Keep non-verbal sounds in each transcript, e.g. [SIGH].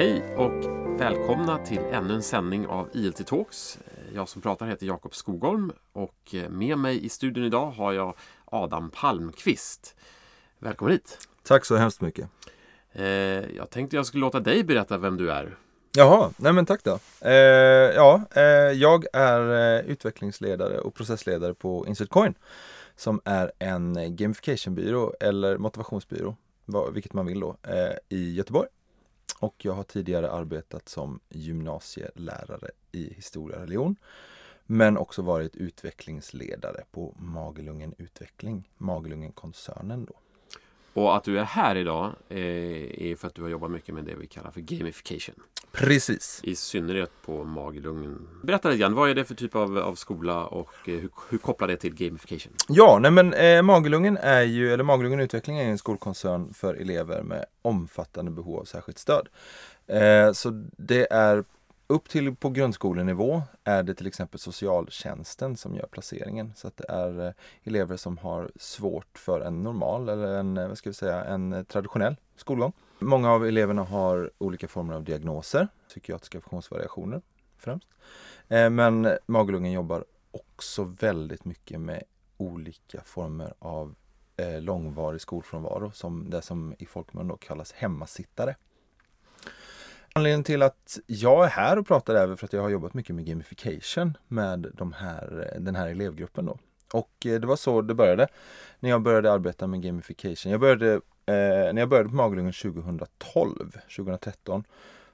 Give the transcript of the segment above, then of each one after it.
Hej och välkomna till ännu en sändning av ILT Talks. Jag som pratar heter Jakob Skogholm och med mig i studion idag har jag Adam Palmqvist. Välkommen hit! Tack så hemskt mycket! Eh, jag tänkte jag skulle låta dig berätta vem du är. Jaha, nej men tack då. Eh, ja, eh, jag är eh, utvecklingsledare och processledare på Insert Coin som är en gamificationbyrå eller motivationsbyrå, vilket man vill då, eh, i Göteborg. Och jag har tidigare arbetat som gymnasielärare i historia och religion. Men också varit utvecklingsledare på Magelungen Utveckling, Magelungen-koncernen då. Och att du är här idag eh, är för att du har jobbat mycket med det vi kallar för gamification. Precis. I synnerhet på Magelungen. Berätta lite grann, vad är det för typ av, av skola och eh, hur, hur kopplar det till gamification? Ja, nej men eh, Magelungen är ju, eller Magelungen Utveckling är en skolkoncern för elever med omfattande behov av särskilt stöd. Eh, så det är upp till på grundskolenivå är det till exempel socialtjänsten som gör placeringen. Så att det är eh, elever som har svårt för en normal eller en, eh, vad ska vi säga, en traditionell skolgång. Många av eleverna har olika former av diagnoser, psykiatriska funktionsvariationer främst. Eh, men Magelungen jobbar också väldigt mycket med olika former av långvarig skolfrånvaro, som det som i folkmun då kallas hemmasittare. Anledningen till att jag är här och pratar är för att jag har jobbat mycket med gamification med de här, den här elevgruppen då. Och eh, det var så det började. När jag började arbeta med gamification. Jag började, eh, när jag började på Magelungen 2012, 2013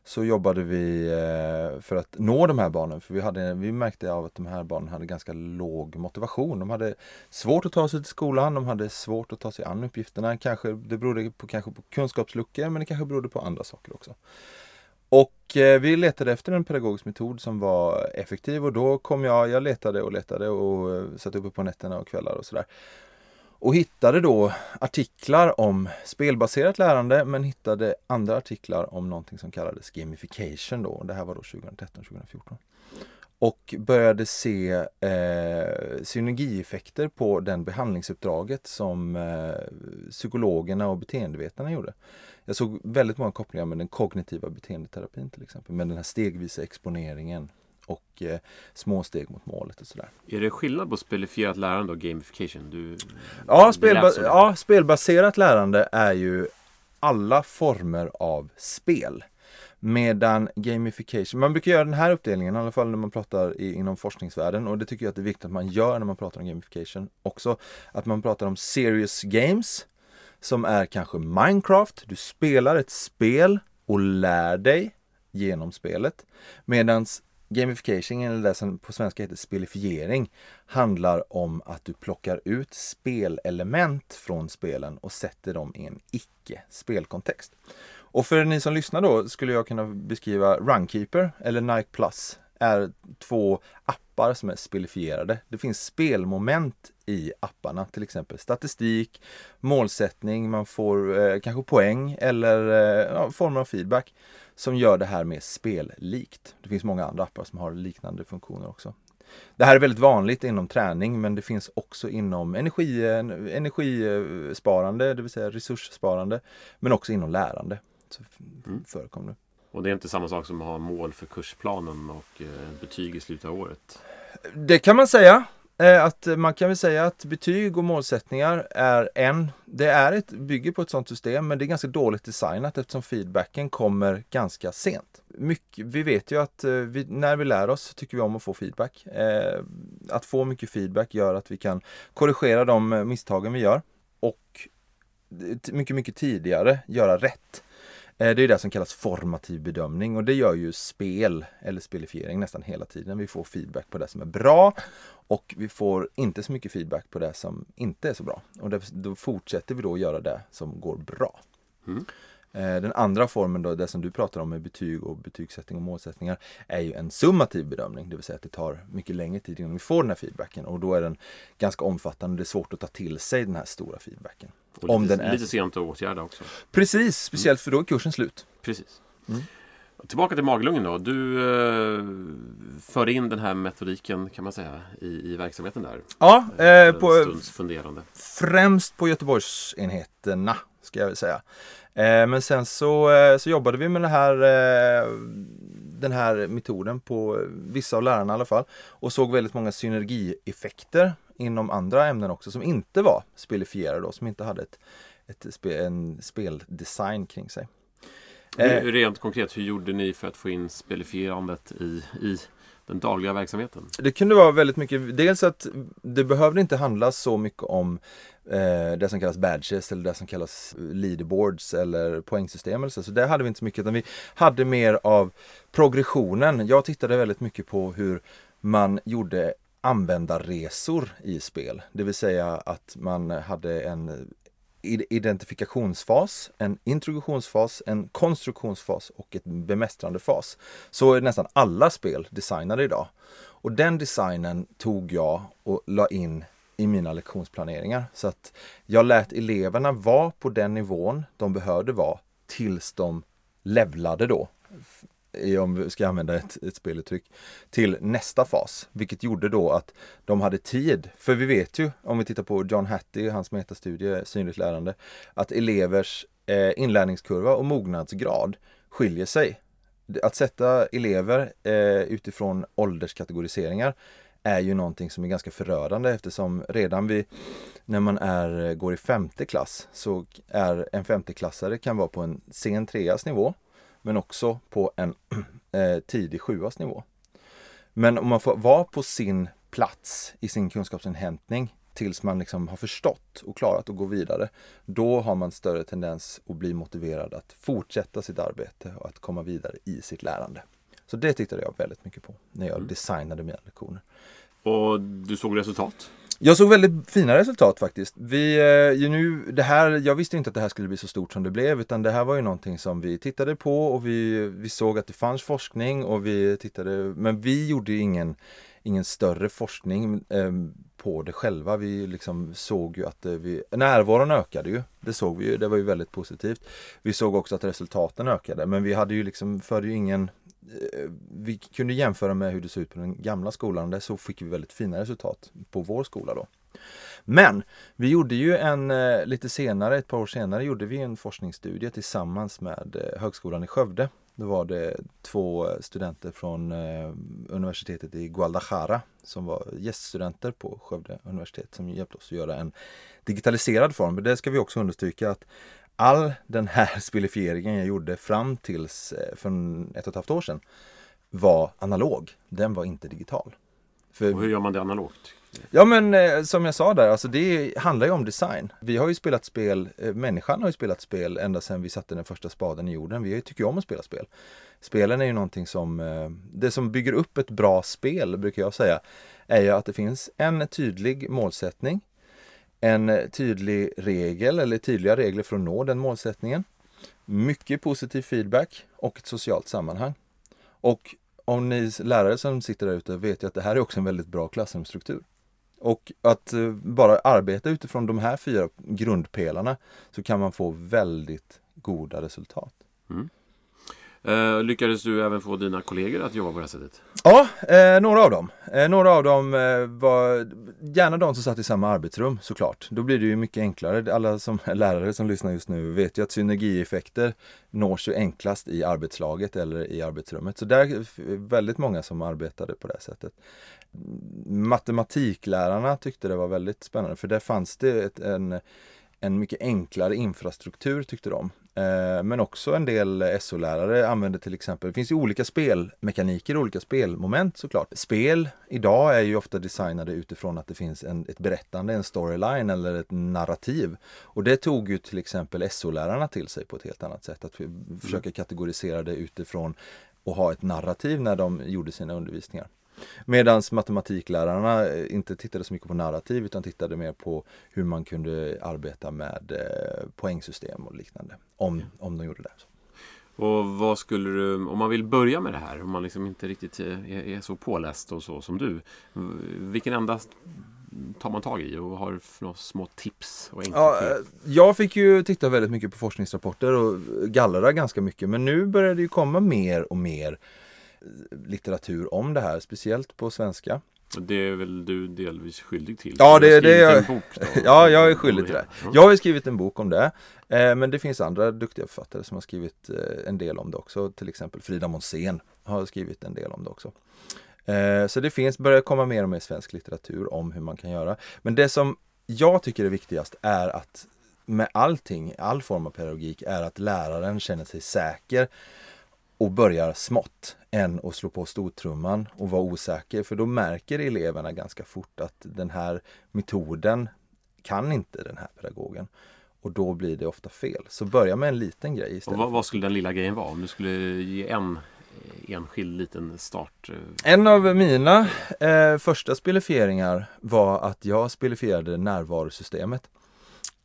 så jobbade vi eh, för att nå de här barnen. För vi, hade, vi märkte av att de här barnen hade ganska låg motivation. De hade svårt att ta sig till skolan, de hade svårt att ta sig an uppgifterna. Kanske, det berodde på, kanske på kunskapsluckor men det kanske berodde på andra saker också. Och eh, vi letade efter en pedagogisk metod som var effektiv och då kom jag, jag letade och letade och eh, satt uppe på nätterna och kvällar och sådär. Och hittade då artiklar om spelbaserat lärande men hittade andra artiklar om någonting som kallades gamification då. Det här var då 2013-2014. Och började se eh, synergieffekter på den behandlingsuppdraget som eh, psykologerna och beteendevetarna gjorde. Jag såg väldigt många kopplingar med den kognitiva beteendeterapin till exempel. Med den här stegvisa exponeringen och eh, små steg mot målet och sådär. Är det skillnad på spelifierat lärande och gamification? Du, ja, spelba ja, spelbaserat lärande är ju alla former av spel. Medan gamification, man brukar göra den här uppdelningen i alla fall när man pratar i, inom forskningsvärlden och det tycker jag att det är viktigt att man gör när man pratar om gamification också. Att man pratar om serious games som är kanske Minecraft. Du spelar ett spel och lär dig genom spelet. Medan gamification, eller det som på svenska heter spelifiering, handlar om att du plockar ut spelelement från spelen och sätter dem i en icke-spelkontext. Och för ni som lyssnar då skulle jag kunna beskriva Runkeeper eller Nike Plus är två appar som är spelifierade. Det finns spelmoment i apparna, till exempel statistik, målsättning, man får eh, kanske poäng eller eh, ja, former av feedback som gör det här mer spellikt. Det finns många andra appar som har liknande funktioner också. Det här är väldigt vanligt inom träning men det finns också inom energi, eh, energisparande, det vill säga resurssparande, men också inom lärande. Så mm. förekommer det. Och det är inte samma sak som att ha mål för kursplanen och eh, betyg i slutet av året? Det kan man säga. Eh, att man kan väl säga att betyg och målsättningar är en, det är ett, bygger på ett sådant system men det är ganska dåligt designat eftersom feedbacken kommer ganska sent. Mycket, vi vet ju att eh, vi, när vi lär oss tycker vi om att få feedback. Att få mycket feedback gör att vi kan korrigera de misstagen vi gör och mycket, mycket tidigare göra rätt. Eh, det är det som kallas formativ bedömning och det gör ju spel eller spelifiering nästan hela tiden. Vi får feedback på det som är bra och vi får inte så mycket feedback på det som inte är så bra. Och då fortsätter vi då göra det som går bra. Mm. Eh, den andra formen då, det som du pratar om med betyg och betygssättning och målsättningar, är ju en summativ bedömning, det vill säga att det tar mycket längre tid innan vi får den här feedbacken och då är den ganska omfattande. Det är svårt att ta till sig den här stora feedbacken. Och om lite, den är... lite sent att åtgärda också. Precis, speciellt mm. för då är kursen slut. Precis. Mm. Tillbaka till maglungen då. Du eh, för in den här metodiken kan man säga i, i verksamheten där. Ja, eh, på, funderande. främst på Göteborgsenheterna ska jag säga. Eh, men sen så, eh, så jobbade vi med det här, eh, den här metoden på vissa av lärarna i alla fall och såg väldigt många synergieffekter inom andra ämnen också som inte var spelifierade då, som inte hade ett, ett spe, en speldesign kring sig. Hur, rent konkret, hur gjorde ni för att få in spelifierandet i, i den dagliga verksamheten? Det kunde vara väldigt mycket, dels att det behövde inte handla så mycket om eh, det som kallas badges eller det som kallas leaderboards eller poängsystem eller så. Så det hade vi inte så mycket utan vi hade mer av progressionen. Jag tittade väldigt mycket på hur man gjorde användarresor i spel. Det vill säga att man hade en identifikationsfas, en introduktionsfas, en konstruktionsfas och ett bemästrande fas. Så är nästan alla spel designade idag. Och den designen tog jag och la in i mina lektionsplaneringar. Så att jag lät eleverna vara på den nivån de behövde vara tills de levlade då om vi ska använda ett, ett speluttryck, till nästa fas. Vilket gjorde då att de hade tid. För vi vet ju, om vi tittar på John Hattie, hans metastudie Synligt lärande, att elevers eh, inlärningskurva och mognadsgrad skiljer sig. Att sätta elever eh, utifrån ålderskategoriseringar är ju någonting som är ganska förödande eftersom redan vid, när man är, går i femte klass så är en femteklassare kan vara på en sen treas nivå men också på en [CLEARS THROAT] eh, tidig sjuas nivå. Men om man får vara på sin plats i sin kunskapsinhämtning tills man liksom har förstått och klarat att gå vidare, då har man större tendens att bli motiverad att fortsätta sitt arbete och att komma vidare i sitt lärande. Så det tittade jag väldigt mycket på när jag mm. designade mina lektioner. Och du såg resultat? Jag såg väldigt fina resultat faktiskt. Vi, eh, nu, det här, jag visste inte att det här skulle bli så stort som det blev utan det här var ju någonting som vi tittade på och vi, vi såg att det fanns forskning och vi tittade, men vi gjorde ingen, ingen större forskning ehm, på det själva. Vi liksom såg ju att eh, vi, närvaron ökade ju. Det såg vi ju, det var ju väldigt positivt. Vi såg också att resultaten ökade men vi hade ju liksom, förde ju ingen eh, vi kunde jämföra med hur det såg ut på den gamla skolan. Där så fick vi väldigt fina resultat på vår skola då. Men vi gjorde ju en, eh, lite senare, ett par år senare, gjorde vi en forskningsstudie tillsammans med Högskolan i Skövde. Då var det två studenter från eh, universitetet i Guadalajara som var gäststudenter på Skövde universitet som hjälpte oss att göra en digitaliserad form. Men det ska vi också understryka att all den här [LAUGHS] spelifieringen jag gjorde fram tills eh, för ett och ett halvt år sedan var analog. Den var inte digital. För, och hur gör man det analogt? Ja men eh, som jag sa där, alltså det handlar ju om design. Vi har ju spelat spel, eh, människan har ju spelat spel ända sedan vi satte den första spaden i jorden. Vi tycker ju om att spela spel. Spelen är ju någonting som, eh, det som bygger upp ett bra spel brukar jag säga, är ju att det finns en tydlig målsättning en tydlig regel eller tydliga regler för att nå den målsättningen. Mycket positiv feedback och ett socialt sammanhang. Och om ni lärare som sitter där ute vet ju att det här är också en väldigt bra klassrumsstruktur. Och att eh, bara arbeta utifrån de här fyra grundpelarna så kan man få väldigt goda resultat. Mm. Eh, lyckades du även få dina kollegor att jobba på det här sättet? Ja, eh, några av dem. Eh, några av dem eh, var gärna de som satt i samma arbetsrum såklart. Då blir det ju mycket enklare. Alla som är [LAUGHS] lärare som lyssnar just nu vet ju att synergieffekter nås ju enklast i arbetslaget eller i arbetsrummet. Så där är väldigt många som arbetade på det sättet. Matematiklärarna tyckte det var väldigt spännande för där fanns det ett, en en mycket enklare infrastruktur tyckte de. Eh, men också en del SO-lärare använder till exempel, det finns ju olika spelmekaniker, olika spelmoment såklart. Spel idag är ju ofta designade utifrån att det finns en, ett berättande, en storyline eller ett narrativ. Och det tog ju till exempel SO-lärarna till sig på ett helt annat sätt. Att försöka kategorisera det utifrån och ha ett narrativ när de gjorde sina undervisningar. Medan matematiklärarna eh, inte tittade så mycket på narrativ utan tittade mer på hur man kunde arbeta med eh, poängsystem och liknande. Om, om de gjorde det. Och vad skulle du, om man vill börja med det här, om man liksom inte riktigt är, är så påläst och så som du. Vilken enda tar man tag i och har för några små tips? Och ja, eh, jag fick ju titta väldigt mycket på forskningsrapporter och gallra ganska mycket men nu börjar det ju komma mer och mer litteratur om det här, speciellt på svenska. Det är väl du delvis skyldig till? Ja, det- det jag. en bok då, [LAUGHS] Ja, jag är skyldig till det. Ja. Jag har skrivit en bok om det. Eh, men det finns andra duktiga författare som har skrivit eh, en del om det också. Till exempel Frida Monsén har skrivit en del om det också. Eh, så det finns, börjar komma mer och mer svensk litteratur om hur man kan göra. Men det som jag tycker är viktigast är att med allting, all form av pedagogik, är att läraren känner sig säker och börjar smått än att slå på stortrumman och vara osäker. För då märker eleverna ganska fort att den här metoden kan inte den här pedagogen. Och då blir det ofta fel. Så börja med en liten grej Och istället. vad, vad skulle den lilla grejen vara? Om du skulle ge en eh, enskild liten start? eh, En av mina eh, första spelifieringar var att jag spelifierade närvarosystemet.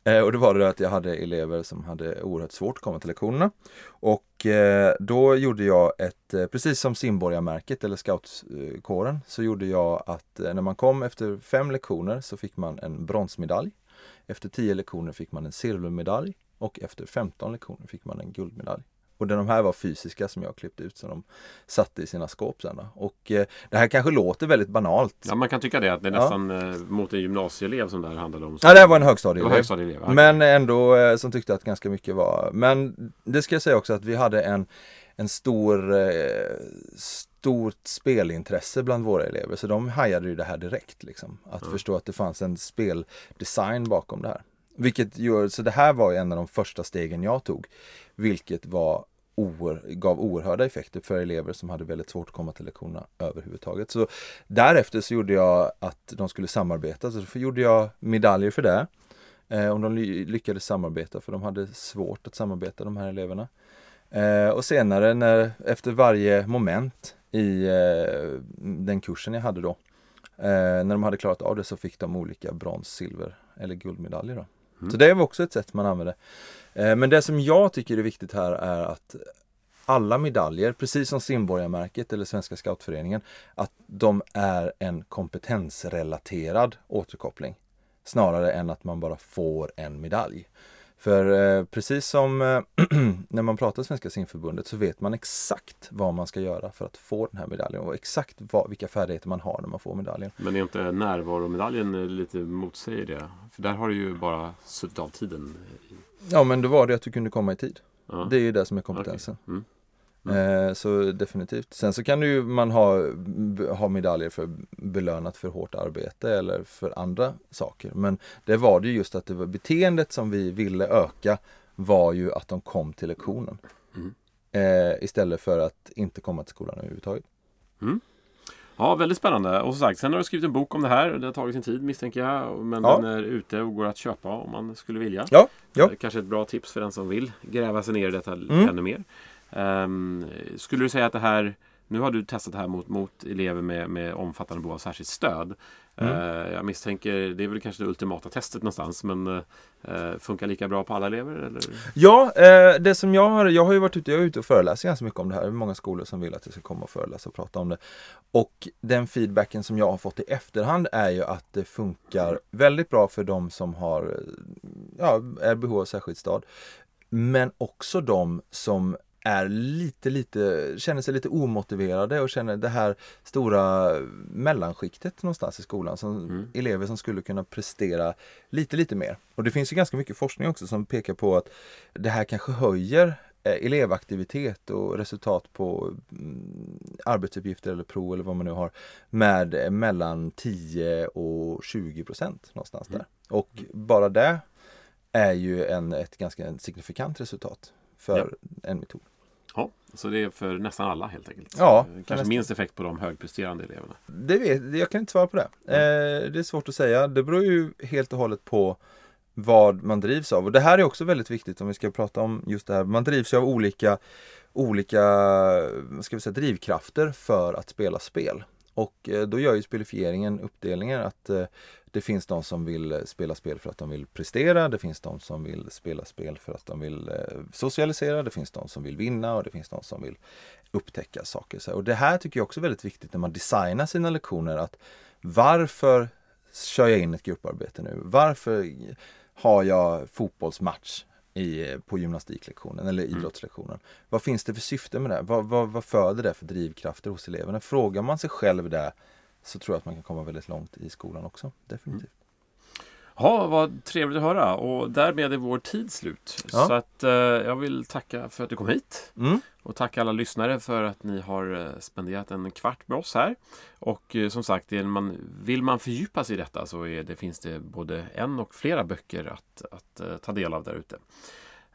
Eh, och det var det att jag hade elever som hade oerhört svårt att komma till lektionerna. Och eh, då gjorde jag ett, eh, precis som simborgarmärket eller scoutkåren, så gjorde jag att eh, när man kom efter fem lektioner så fick man en bronsmedalj. Efter tio lektioner fick man en silvermedalj och efter 15 lektioner fick man en guldmedalj. Och de här var fysiska som jag klippte ut så de satte i sina skåp sen. Då. Och eh, det här kanske låter väldigt banalt. Ja, man kan tycka det. Att det är Ja. nästan eh, mot en gymnasieelev som det här handlade om. Ja, det här var en Det var högstadieelev. högstadieelev. ja. Men ändå eh, som tyckte att ganska mycket var. Men det ska jag säga också att vi hade en, en stor, eh, stort spelintresse bland våra elever. Så de hajade ju det här direkt. Liksom. Att förstå att det fanns en speldesign bakom det här. Vilket gör, så det här var en av de första stegen jag tog. Vilket var oer, gav oerhörda effekter för elever som hade väldigt svårt att komma till lektionerna överhuvudtaget. Så därefter så gjorde jag att de skulle samarbeta. Så då gjorde jag medaljer för det. Eh, om de lyckades samarbeta för de hade svårt att samarbeta de här eleverna. Eh, och senare när, efter varje moment i eh, den kursen jag hade då. Eh, när de hade klarat av det så fick de olika brons, silver eller guldmedaljer. Då. Så det var också ett sätt man använde. Eh, men det som jag tycker är viktigt här är att alla medaljer, precis som simborgarmärket eller Svenska scoutföreningen, att de är en kompetensrelaterad återkoppling. Snarare än att man bara får en medalj. För eh, precis som eh, [CLEARS THROAT] när man pratar Svenska simförbundet så vet man exakt vad man ska göra för att få den här medaljen och exakt vad, vilka färdigheter man har när man får medaljen. Men är inte närvaromedaljen eh, lite motsäger det? För där har du ju bara suttit av tiden. Ja men då var det att du kunde komma i tid. Ja. Det är ju det som är kompetensen. Mm. Eh, så definitivt. Sen så kan du ju man ha, ha medaljer för belönat för hårt arbete eller för andra saker. Men det var det ju just att det var beteendet som vi ville öka var ju att de kom till lektionen. Mm. Eh, istället för att inte komma till skolan överhuvudtaget. Ja, väldigt spännande. Och som sagt, sen har du skrivit en bok om det här. Det har tagit sin tid misstänker jag. Men Ja. den är ute och går att köpa om man skulle vilja. Ja, ja. Eh, Kanske ett bra tips för den som vill gräva sig ner i detta Mm. ännu mer. Ehm, skulle du säga att det här nu har du testat det här mot, mot elever med, med omfattande behov av särskilt stöd. Mm. Eh, jag misstänker, det är väl kanske det ultimata testet någonstans, men eh, funkar lika bra på alla elever? Eller? Ja, eh, det som jag har, jag har ju varit ute, jag är ute och föreläser ganska mycket om det här. Det är många skolor som vill att jag ska komma och föreläsa och prata om det. Och den feedbacken som jag har fått i efterhand är ju att det funkar väldigt bra för de som har, ja, är behov av särskilt stöd. Men också de som är lite, lite, känner sig lite omotiverade och känner det här stora mellanskiktet någonstans i skolan. Som Mm. Elever som skulle kunna prestera lite, lite mer. Och det finns ju ganska mycket forskning också som pekar på att det här kanske höjer eh, elevaktivitet och resultat på mm, arbetsuppgifter eller prov eller vad man nu har med eh, mellan 10 och 20 procent någonstans där. Och bara det är ju en, ett ganska signifikant resultat för en metod. Ja, så det är för nästan alla helt enkelt. Ja, Eh, Kanske nästan. minst effekt på de högpresterande eleverna. Det vet, jag kan inte svara på det. Eh, det är svårt att säga. Det beror ju helt och hållet på vad man drivs av. Och det här är också väldigt viktigt om vi ska prata om just det här. Man drivs ju av olika, olika ska vi säga, drivkrafter för att spela spel. Och eh, då gör ju spelifieringen uppdelningar att eh, det finns de som vill eh, spela spel för att de vill prestera. Det finns de som vill spela spel för att de vill socialisera. Det finns de som vill vinna och det finns de som vill upptäcka saker. Och det här tycker jag också är väldigt viktigt när man designar sina lektioner. att Varför kör jag in ett grupparbete nu? Varför har jag fotbollsmatch i, på gymnastiklektionen eller idrottslektionen? Vad finns det för syfte med det? Vad, vad, vad föder det för drivkrafter hos eleverna? Frågar man sig själv det så tror jag att man kan komma väldigt långt i skolan också. Definitivt. Ja, vad trevligt att höra och därmed är vår tid slut. Ja. Så att eh, jag vill tacka för att du kom hit. Mm. Och tacka alla lyssnare för att ni har eh, spenderat en kvart med oss här. Och eh, som sagt, man, vill man fördjupa sig i detta så är det, finns det både en och flera böcker att, att eh, ta del av där ute.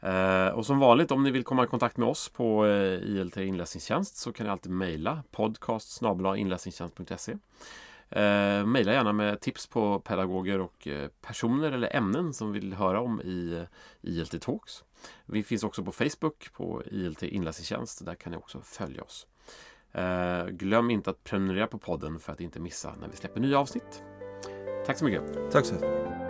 Eh, och som vanligt om ni vill komma i kontakt med oss på eh, ILT inläsningstjänst så kan ni alltid mejla podcast inläsningstjänst.se eh, Mejla gärna med tips på pedagoger och eh, personer eller ämnen som vill höra om i ILT Talks. Vi finns också på Facebook på ILT inläsningstjänst. Där kan ni också följa oss. Eh, glöm inte att prenumerera på podden för att inte missa när vi släpper nya avsnitt. Tack så mycket! Tack så mycket.